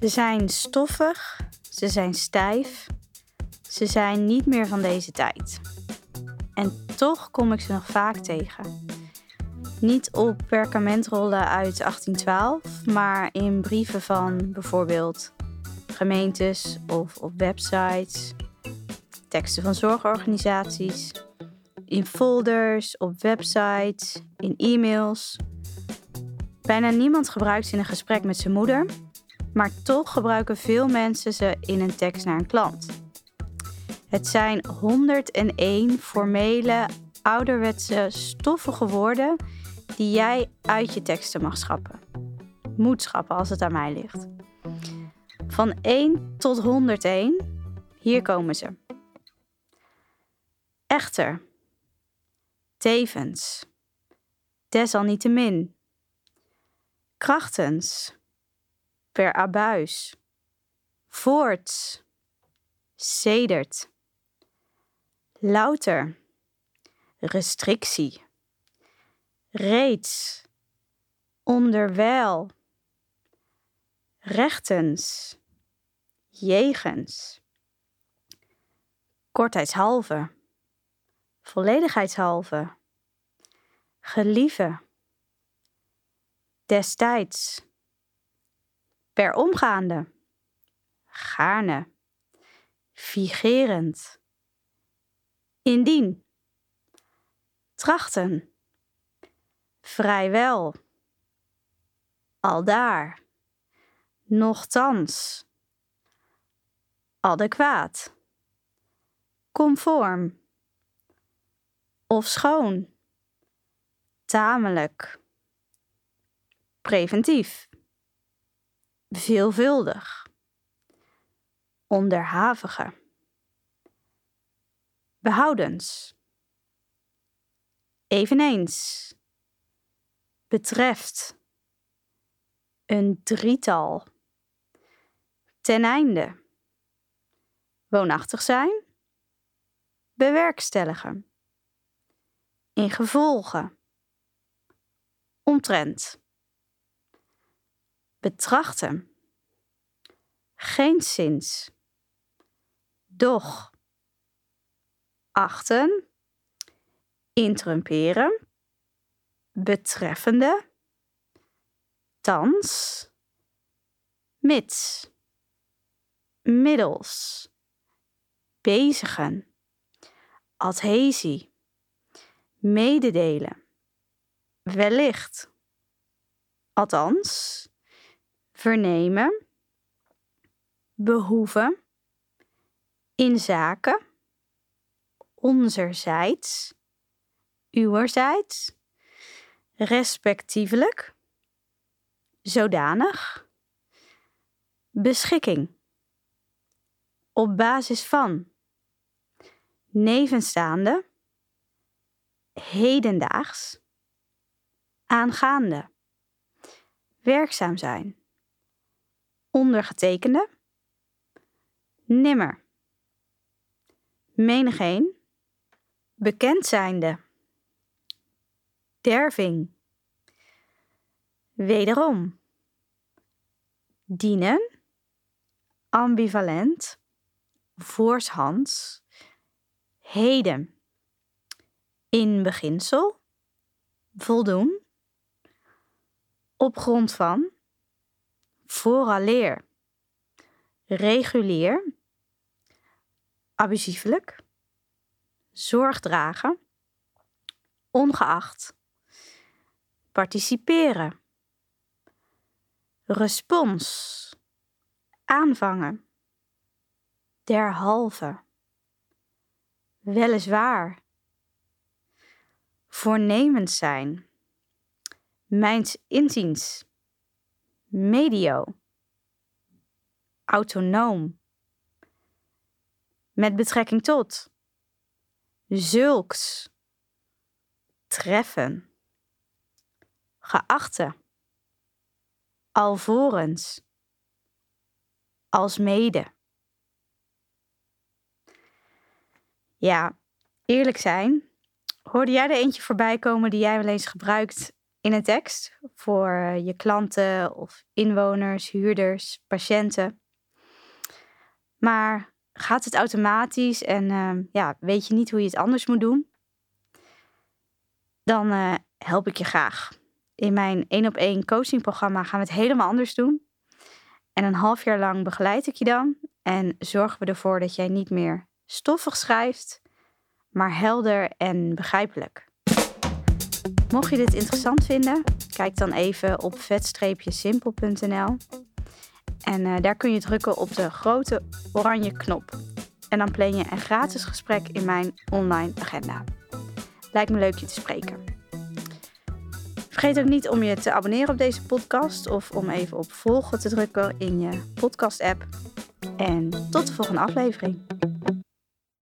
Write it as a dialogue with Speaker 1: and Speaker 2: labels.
Speaker 1: Ze zijn stoffig, ze zijn stijf, ze zijn niet meer van deze tijd. En toch kom ik ze nog vaak tegen. Niet op perkamentrollen uit 1812, maar in brieven van bijvoorbeeld gemeentes of op websites, teksten van zorgorganisaties, in folders, op websites, in e-mails. Bijna niemand gebruikt ze in een gesprek met zijn moeder, maar toch gebruiken veel mensen ze in een tekst naar een klant. Het zijn 101 formele, ouderwetse, stoffige woorden die jij uit je teksten mag schrappen. Moet schrappen als het aan mij ligt. Van 1 tot 101, hier komen ze. Echter, tevens, desalniettemin, krachtens, per abuis, voorts, sedert, louter, restrictie, reeds, onderwijl, rechtens, jegens, kortheidshalve, volledigheidshalve, gelieve, destijds, per omgaande, gaarne, vigerend, indien, trachten, vrijwel, aldaar, nochtans, adequaat, conform, of schoon, tamelijk, preventief, veelvuldig, onderhavige, behoudens, eveneens, betreft, een drietal, ten einde, woonachtig zijn, bewerkstelligen, in gevolge, omtrent, betrachten, geenszins, doch, achten, interrumperen, betreffende, thans, mits, middels, bezigen, adhesie, mededelen, wellicht, althans, vernemen, behoeven, in zaken, onzerzijds, uwerzijds, respectievelijk, zodanig, beschikking, op basis van, nevenstaande, hedendaags, aangaande, werkzaam zijn, ondergetekende, nimmer, menigeen, bekend zijnde, derving, wederom, dienen, ambivalent, voorshands, heden, in beginsel, voldoen, op grond van, vooraleer, regulier, abusiefelijk, zorg dragen, ongeacht, participeren, respons, aanvangen, derhalve, weliswaar, voornemens zijn, mijns inziens, medio, autonoom, met betrekking tot, zulks, treffen, geachte, alvorens, als mede. Ja, eerlijk zijn, hoorde jij er eentje voorbij komen die jij wel eens gebruikt in een tekst voor je klanten of inwoners, huurders, patiënten. Maar gaat het automatisch en ehm, ja, weet je niet hoe je het anders moet doen? Dan uh, help ik je graag. In mijn één op één coachingprogramma gaan we het helemaal anders doen. En een half jaar lang begeleid ik je dan en zorgen we ervoor dat jij niet meer stoffig schrijft, maar helder en begrijpelijk. Mocht je dit interessant vinden, kijk dan even op vet-simpel.nl en uh, daar kun je drukken op de grote oranje knop. En dan plan je een gratis gesprek in mijn online agenda. Lijkt me leuk je te spreken. Vergeet ook niet om je te abonneren op deze podcast of om even op volgen te drukken in je podcast-app. En tot de volgende aflevering.